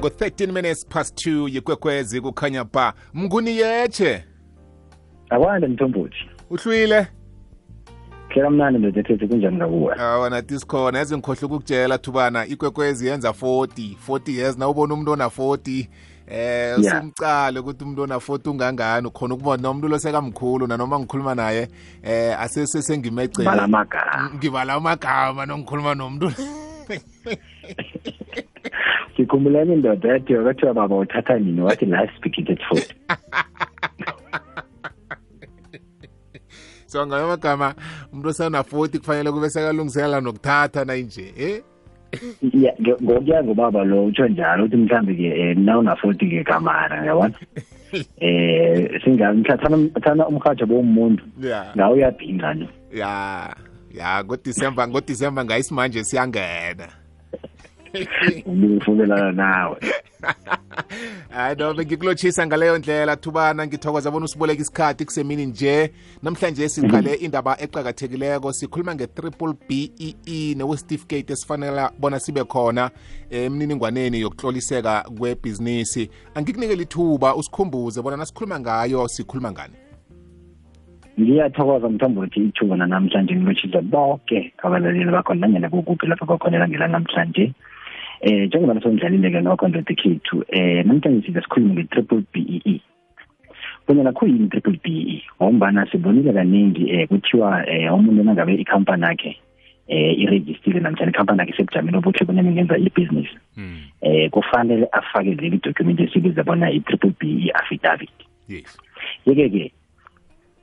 ngo-13 minutes past 2 yikwekwezi kukhanya ba. Mnguni yeche? Akwande mthombothi. Uhlwile? Hlela mnandi ndoda ethethe kunjani ngakuwe? Awa nathi sikhona. Yazi ngikhohle ukukutshela thubana. Ikwekwezi yenza 40 40 years na ubona umuntu ona-40 eh Yeah. simcale ukuthi umuntu ona-40 ungangani. Ukhona ukubona nomuntu lo sekamkhulu nanoma ngikhuluma naye eh asesesengimecele bala amagama. Ngibala amagama nongikhuluma nomuntu. sikhumbulani indoda yathi kwathiwa baba uthatha nini wathi last begin at forty so ngayo amagama umuntu osana-40 kufanele kube sekalungiselela nokuthatha nayinje eh Ya, nge- ngokuya ngobaba lo utsho njalo uthi mhlawumbe-ke um nawuna-forty ke kamara yabona um singamhlathana umhatsho bomuntu ya. ngawo uyabhinga no ya ya ngodisemba ngodisemba ngayisimanje siyangena. Ufunelana nawe. Hayi no bengikulotshisa ngaleyo ndlela. Thubana ngithokoza bona usiboleka isikhathi kusemini nje. Namhlanje siqale indaba eqakathekileko. Sikhuluma nge-triple b e e ne-certificate esifanele bona sibe khona emniningwaneni yokutloliseka kwebhizinisi. Angikunikele ithuba usikhumbuze bona nasikhuluma ngayo sikhuluma ngani? Ngiyathokoza mthombothi ithuba namhlanje ngilotshisa bonke abalaleli bakhona nanyana kukuphi lapho bakhonela ngelanamhlanje eh njengoba nasondlalile-ke nokho ndoda ekhethu eh namhlanje siza sikhulume nge-triple b e. E bonyana khuyini i-triple b e? Ngombana sibonile kaningi eh kuthiwa eh umuntu nangabe ikhampani yakhe eh irejistile namhlanje ikhampani yakhe sebujameni obuhle bonyana ngenza ibhizinisi eh kufanele afake leli document esibiza bona i-triple b e affidavit. Yes. Yeke-ke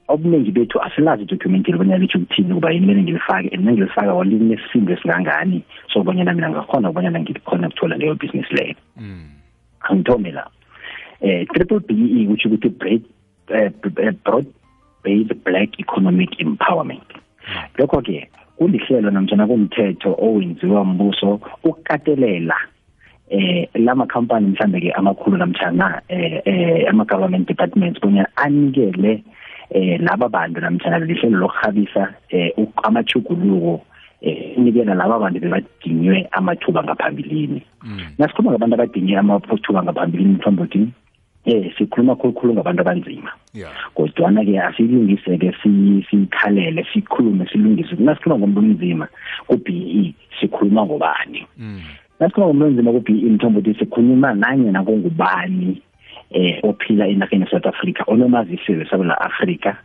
obuningi bethu asilazi idocument libonyana litsho ukuthini ukuba yini kumele ngilifake and nangilifaka walinesindo esingangani so bonyana mina ngakhona ukubonyana ngikhona ukuthola leyo business leyo. Mm. angithome la. Eh triple B E kutsho ukuthi bread eh, broad based black economic empowerment. Lokho ke kulihlelo namtjana kumthetho owenziwa mbuso ukukatelela eh lama company mhlambe ke amakhulu namtjana eh eh ama government departments bonyana anikele eh laba bantu namtjana lihlelo lokuhabisa eh uk- amachuguluko eh unikela laba bantu bebadinywe amathuba ngaphambilini. Mm. nasikhuluma ngabantu abadinge amathuba ngaphambilini mthombothi eh sikhuluma khulukhulu ngabantu abanzima. Yeah kodwana-ke asilungise-ke si- sikhalele sikhulume silungise. Nasikhuluma ngomuntu onzima ku-b e sikhuluma ngobani? Mm. nasikhuluma ngomuntu onzima ku-b e mthombothi sikhuluma nanyena kungubani? Eh ophila enarheni ye-south africa onomazisi wesewula afrika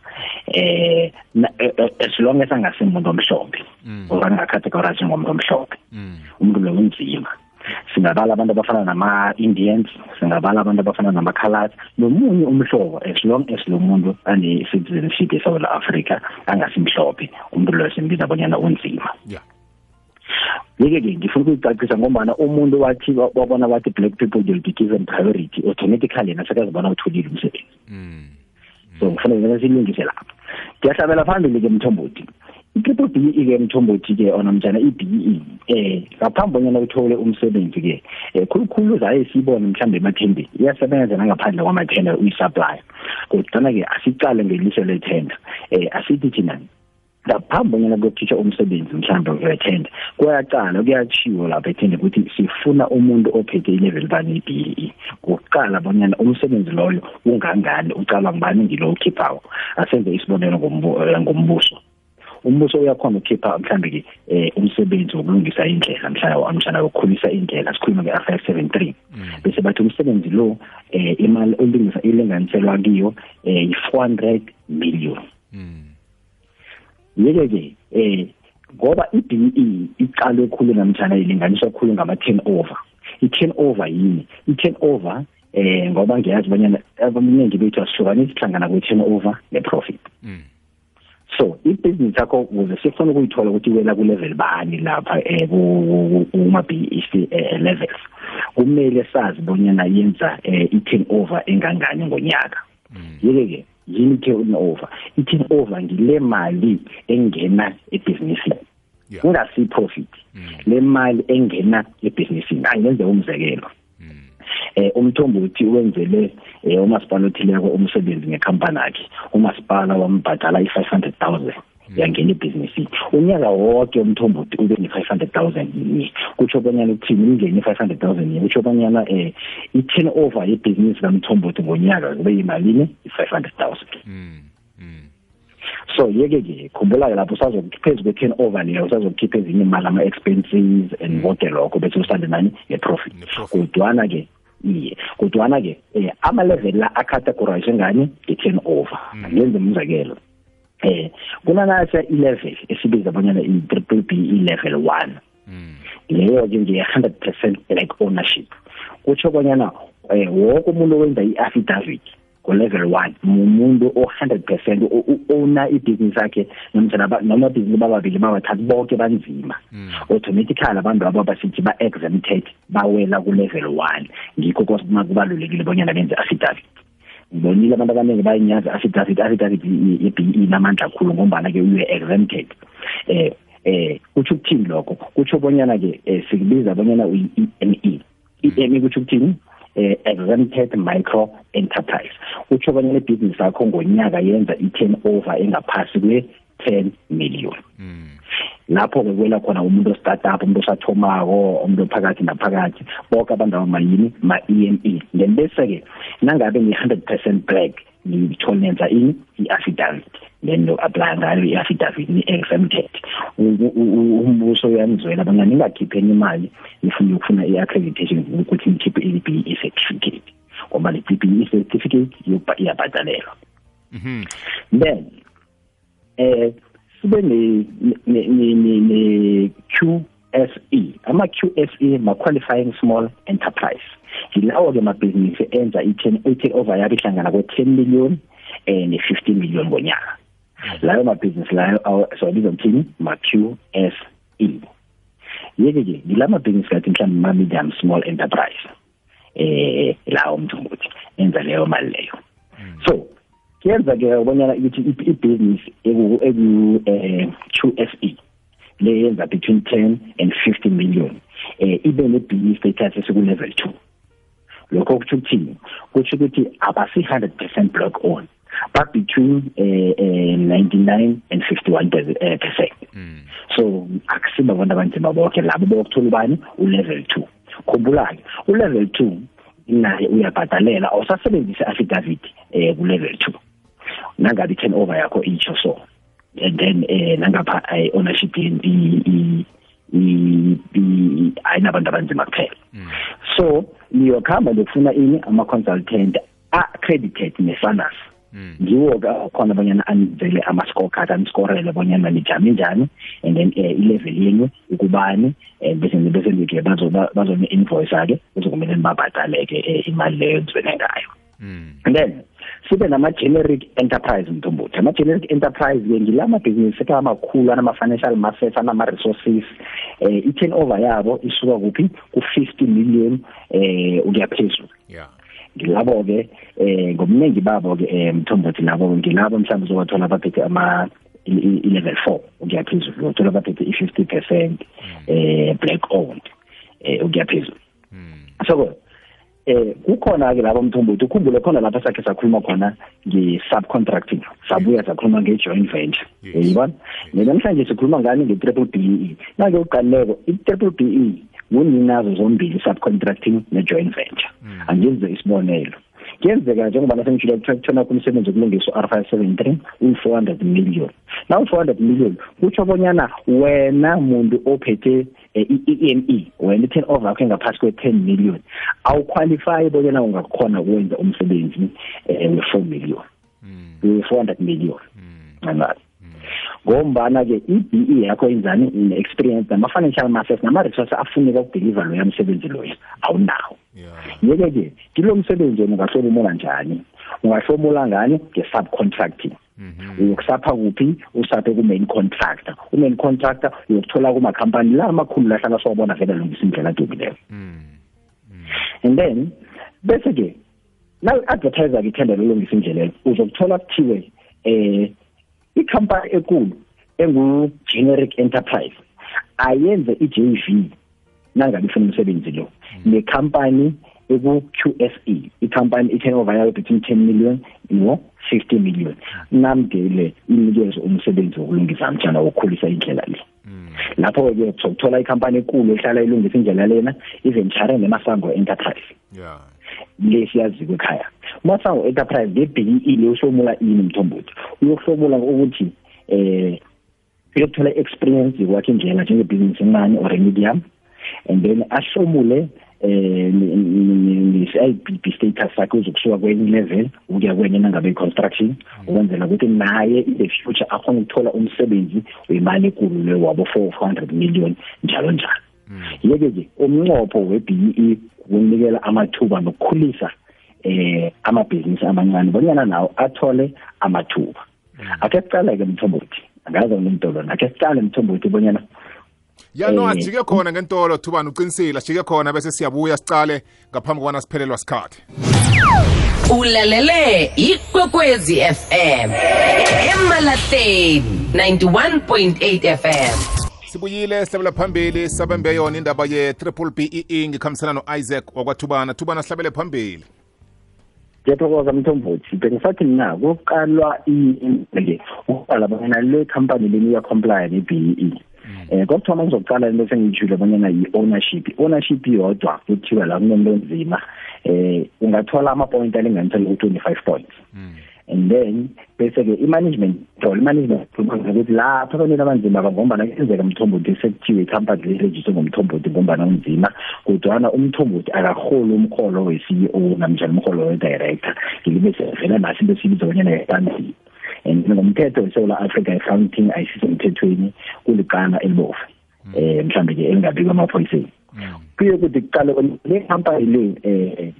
eh na- eh, eh, as long as angasimuntu omhlophe Mm. or angakhategorize ngomuntu omhlophe Mm. umuntu lo unzima singabala abantu abafana nama-indians singabala abantu abafana nama-colors nomunye umhlobo as long as lo muntu ane-citizenship esouth africa angasimhlophe umuntu loyo simbiza bonyana unzima yeah yeke-ke ngifuna ukuyicacisa ngombana umuntu wathi wabona wathi black people will be given priority automatically yena sekazibona utholile umsebenzi. Mm. so kufanele silungise lapho. Ngiyahlabela phambili-ke mthombothi i-triple b e ke mthombothi-ke onamtshana i-b e eh ngaphambi bonyana uthole umsebenzi-ke um khulukhulu zaye siyibone mhlawumbe emathendeni iyasebenza nangaphandle kwamathenda uyi-supply. Kodwana-ke asicale ngeliso lethenda um asithi thina ngaphambi bonyana kuyokhitshwa umsebenzi mhlawumbe wethenda kuyaqala kuyatshiwo lapha ethenda ukuthi sifuna umuntu ophethe i-level bani i-b e kuqala bonyana umsebenzi loyo ungangani ucalwa ngubani ngilo ukhiphawo asenze isibonelo ngombu- eh, ngombuso. Umbuso uyakhona ukukhipha mhlambe-ke um umsebenzi wokulungisa indlela mhlawumbe mhlana wokukhulisa indlela sikhuluma nge-r seven three. Bese bathi umsebenzi lo um imali olungisa ilinganiselwa kiyo um yi-four hundred million. Mm. Yeke-ke eh ngoba i-BE iqalwe khulu namtjana ilinganiswa khulu ngama-turn over i-turn over yini i-turn over eh ngoba ngiyazi bonyana abaningi bethu asihlukanisi hlangana kwe-turn over ne-profit Mm. so ibhizinisi yakho ukuze sifuna ukuyithola ukuthi iwela ku-level bani lapha um kuma-BEC eh, levels kumele sazi bonyana yenza um i-turn over engangani ngonyaka Mm. yeke-ke yini i-turn over i-turn over ngile mali engena ebhizinisini Yeah. kungasi-profit Mm. le mali engena ebhizinisini angenze umzekelo Mm. eh umthombothi wenzele eh umasipala othileko umsebenzi ngekhampani yakhe umasipala wambhadala i-500,000 yangena ibhizinisi unyaka wonke umthombothi ube ne-five hundred thousand yinye kutsho bonyana ukuthini ingene i-five hundred thousand yinye kutsho bonyana um i-turn over yebhizinisi kamthombothi ngonyaka kube yimalini? I-five hundred thousand. So yeke ke khumbula-ke lapho usazophezu kwe-turn over leyo usazokhipha ezinye imali ama-expenses and konke lokho bese usande nani? Nge-profit kodwana-ke iye kodwana-ke um ama-level la acategorize ngani nge-turn over. Angenza umzekelo. Eh kunanasa i-level esibiza abanyana i-triple B i-level 1 leyo ke nje 100% black ownership. Kutsho bonyana eh wonke umuntu owenza i-affidavit ku-level 1 umuntu o-100% owner ibhizinisi yakhe nomthana noma ibhizinisi bababili babathathu bonke banzima. Automatically abantu abo basithi ba-exempted bawela ku-level 1 ngikho kubalulekile bonyana benze affidavit. Ngibonile abantu abaningi bayinyaza affidavit affidavit ye-BE namandla kakhulu ngombana ke uye exempted eh eh kuthi ukuthini lokho? Kuthi bonyana ke sikubiza bonyana uyi-EME i-EME kuthi ukuthini? Eh exempted micro enterprise. Kuthi bonyana ibhizinisi yakho ngonyaka yenza i-turnover engaphasi kwe-10 million. Lapho ke kwela khona umuntu ostartup umuntu osathomako umuntu phakathi naphakathi. Bonke abantu abamayini ma-EME then bese ke nangabe ngi-100% black ngithole nenza ini? I-affidavit. Then no apply ngayo i-affidavit ni-exempted umbuso uyanizwela abanye ningakhiphi enye imali nifuna ukufuna i-accreditation ukuthi nikhiphe i-BE certificate ngoba le BE certificate iyabhadalelwa. Then eh sibe ne ne QSE ama QSE ma qualifying small enterprise. Yilawo ke mabhizinisi enza i-10 over yabo ihlangana kwe-10 million eh ne-15 million ngonyaka. Layo mabhizinisi layo siwabiza ukuthini ma-QSE yeke ke yila mabhizinisi kathi mhlawumbe ma-medium small enterprise eh lawo mthombothi enza leyo mali leyo. So kuyenza ke ubonyana ukuthi i-business eku eku eh QSE le yenza between 10 and 50 million eh ibe ne BE status esiku level 2 lokho kuthi ukuthini kuthi ukuthi abasi 100% block on but between eh, eh 99 and 51 percent. So akusiba abantu abanzima bonke labo bokuthola ubani? U level 2 khumbula ke u level 2 naye uyabhadalela awusasebenzisa affidavit eh ku level 2 nangabe turnover yakho itsho so. And then eh nangapha ownership i i ayinabantu abanzima kuphela. So niyokhamba lokufuna ini ama consultant accredited nefanas ngiwo ke khona abanyana anizele ama scorecard aniscorele bonyana nijame njani and then eh ilevel yenu ukubani eh bese bese ngike bazo bazo ne invoice ake bezokumele babhadaleke imali leyo nizwene ngayo. And then sibe nama generic enterprise mthombothi. Ama generic enterprise ke ngilama business ekamakhulu anama financial assets anama resources eh i turnover yabo isuka kuphi? Ku 50 million eh ukuyaphezulu yeah. Ngilabo ke eh ngomningi babo ke mthombothi nabo ngilabo mhlawumbe uzowathola baphethe ama i-level 4 ukuyaphezulu uthola baphethe i-50% eh black owned eh ukuyaphezulu so eh kukhona ke lapho mthombothi ukhumbule khona lapha sakhe sakhuluma khona nge-subcontracting sabuya sakhuluma nge-joint venture yibona namhlanje sikhuluma ngani nge-triple BE nake uqaleko i-triple BE kuninazo zombili subcontracting ne-joint venture. Angenze isibonelo. Kuyenzeka njengoba nasengitshilo kuthona kumsebenzi wokulungisa u-r five seven three uyi-four hundred million. Na u-four hundred million kutsho bonyana wena muntu ophethe i-EME wena i-turn over yakho engaphasi kwe-ten million awuqualify bonyana ungakhona ukwenza umsebenzi we-four million. We-four hundred million. Ncangabi ngombana ke i-BE yakho yenzani ine experience nama financial assets nama resources afuneka ukudeliver lo yamsebenzi loyo awunawo. Yeke ke kilo msebenzi wena ungahlomula njani? Ungahlomula ngani? Nge-subcontracting. Uyokusapha kuphi? Usaphe ku-main contractor. U-main contractor uyokuthola kumakhampani la amakhulu lahlala siwabona vele lungisa indlela adumileyo and then bese ke na-advertiser ke ithenda lolungisa indlela uzokuthola kuthiwe eh ikhampani ekulu engu-generic enterprise ayenze i-JV nangabe ifuna umsebenzi lo nekhampani eku-QSE ikhampani i-turnover yayo between 10 million no 50 million. Namdele inikeze umsebenzi wokulungisa mtshana wokukhulisa indlela le. Lapho ke sokuthola ikhampani enkulu ehlala ilungisa indlela lena iventure nemasango enterprise. Yeah lesiyaziwe ekhaya. Masango enterprise nge-BEE le uhlomula ini mthombothi? Uyohlomula ukuthi eh uyothola experience yokwakha indlela njenge-business encane or medium. And then ahlomule eh i-IBB status sakhe uzokusuka kwenye level ukuya kwenye nangabe i-construction ukwenzela ukuthi naye in the future akhona ukuthola umsebenzi wemali enkulu le wabo 400 million njalo njalo. Yeke ke umnqopho we-BEE ukunikela amathuba nokukhulisa eh amabhizinisi amancane bonyana nawo athole amathuba. Ake siqale ke mthombothi angazi ngimtolo ake siqale mthombothi bonyana ya no ajike khona ngentolo thubani uqinisile ajike khona bese siyabuya sicale ngaphambi kobana siphelelwa sikhathi. Ulalele ikwekwezi fm emalateni 91.8 fm sibuyile sihlabela phambili sabembe yona indaba ye-triple bee ngikhambisana no-isaac wakwathubana. Thubana sihlabele phambili. Ngiyathokoza mthombothi. Bengisathi mina kuqalwa le company leni iya-comply ne-BEE eh kokuthoma ngizokuqala into sengiyishilo bonyana yi-ownership. Ownership yodwa kuthiwa la kunento nzima eh ungathola ama-point alinganisele ku-twenty-five points. And then bese-ke i-management control i-management control ukuthi lapha abantu abanzima ngombana kuyenzeka mthombothi sekuthiwe ikhampani lirejiswe ngomthombothi ngombana unzima kodwana umthombothi akaholi umholo we-CEO namjani umholo we-director. Ngilibe sevela naso into esiyibiza bonyana yifansi and ngomthetho weSouth Africa accounting ayisisemthethweni kuligama elibovu eh mhlambe ke elingabikwa amaphoyiseni kuye kuthi kuqale le company le eh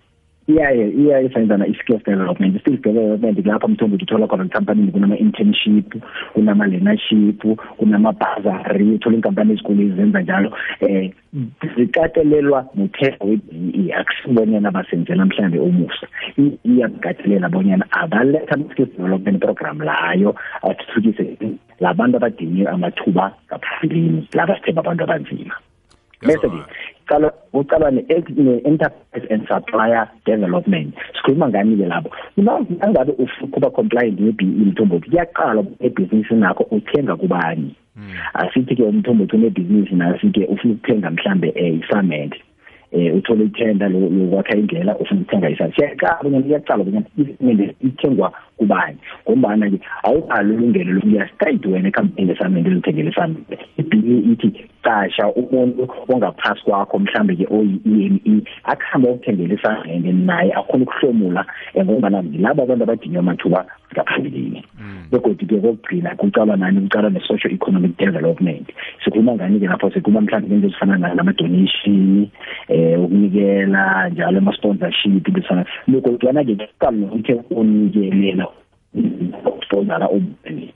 iyaye iyaye senzana i-skills development i-skills development lapha mthombo uthola khona ekhampanini kunama-internship kunama-learnership kunama-bazary uthola inkampani ezikulu ezenza njalo eh zikatelelwa muthetho we-BE akusibonyana basenzela mhlambe umusa iyakatelela bonyana abaletha ama-skills development program layo athuthukise labantu abadinge amathuba ngaphambilini laba sithemba abantu abanzima. Bese ke qala uqala ne-enterprise and supplier development. Sikhuluma ngani ke lapho nangabe kuba compliant ne-BE mthombothi kuyaqala ebhizinisini nakho uthenga kubani. Asithi ke umthombothi unebhizinisi nasi-ke ufuna ukuthenga mhlambe um isamende. Eh uthole ithenda lokwakha indlela ufuna ukuthenga isandla siyaqala bonyana iyaqala bonyana isimende ithengwa kubani? Ngombana ke awukalo ilungelo lokuya straight wena ekhampani lesamende lithengele isamende. Ibhiyi ithi qasha umuntu ongaphasi kwakho mhlambe ke oyi-EME akuhambe ukuthengela isamende naye akhona ukuhlomula ngombana laba abantu abadinywa amathuba ngaphambilini begodwa ke kokugcina kucalwa nani? Kucalwa ne-social economic development. Sikhuluma ngani-ke lapho? Sikhuluma mhlawumbe ngento ezifana nama-donation eh ukunikela njalo ama-sponsorship into ezifana begodwana-ke kuqala nokuthi unikelela ukusponsora ubani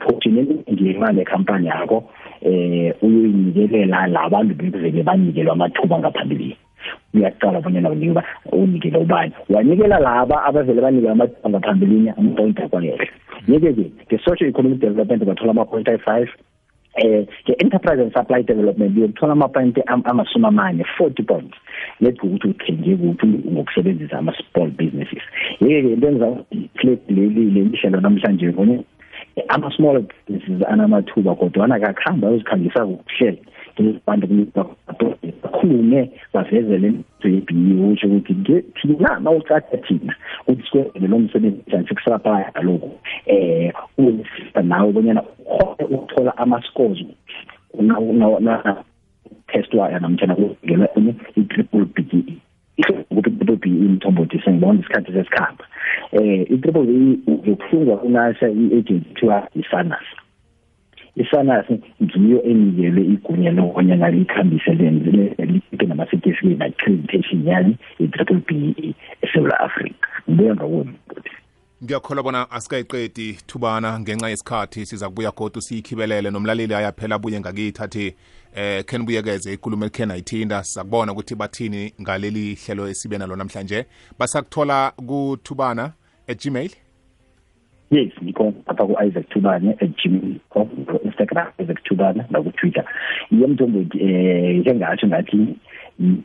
fortune ngemali ekhampani yakho eh uyoyinikelela labantu bekuvele banikelwa amathuba ngaphambilini uyaqala bonyana unika unikele ubani. Wanikela laba abavele banikela amathuba ngaphambilini ama-point akwayele yeke-ke nge-social economic development bathola ama-point ayi-five. Eh ke-enterprise and supply development uyokuthola ama-point amasumi amane forty points let's ukuthi uthenge kuphi ngokusebenzisa ama-small businesses. Yeke-ke into engiza leli leli hlelo namhlanje ngone ama-small businesses anamathuba kodwana kakuhamba ayozikhangisa kuhle abantu bakhulume bavezele into ye-BE usho ukuthi thina mawucatha thina ukuthi sikwenzele lo msebenzi njani sikusapaya kaloku eh uyisisa nawe bonyana ukhone ukuthola ama-scores. Testwayo namtshana kungelwa i-triple BE ukuthi i-triple BE mthombothi sengibona isikhathi sesikhamba. Eh i-triple BE yokuhlungwa kunasha i-agency kuthiwa i-SANAS. i-SANAS ngiyo enikelwe igunya lokubonyana likhambise lenzile likhiphe nama-certificate na-accreditation yani i-triple BE eSouth Africa ngibuya ngakuni ngiyakholwa bona asikayiqedi thubana ngenxa yesikhathi siza kubuya kodwa siyikhibelele. Nomlaleli ayaphela abuye ngakithi athi eh ken buyekeze ikulumo elikhe nayithinda sizakubona ukuthi bathini ngaleli hlelo esibe nalo namhlanje. Basakuthola kuthubana at-gmail yes ngikhona apha ku-isaac thubane at gmail. Com instagram isaac thubane nakutwitter. Iye mthombothi um njengatsho ngathi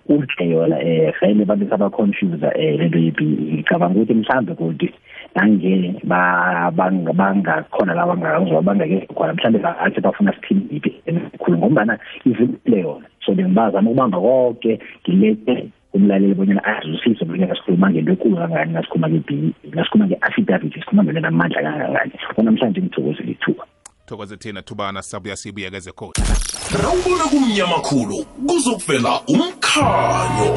udle yona eh vele bantu sabaconfusa eh lento ye-BE ngicabanga ukuthi mhlambe kodwa nange ba banga bangakhona la bangakuzwa bangake khona. Mhlambe bathi bafuna siphinde iphi emikhulu ngombana ivile yona so bengibazama ukubamba konke ngilethe umlaleli bonyana azwisise bonyana sikhuluma ngento enkulu kangani nasikhuluma nge-BE nasikhuluma nge-affidavit sikhuluma ngento namandla kangangani. Onamhlanje ngithokozile ithuba. Thokoze thina thubana sabuya sibuyekeze khona. Rawubona kumnyama khulu kuzokuvela umkhanyo.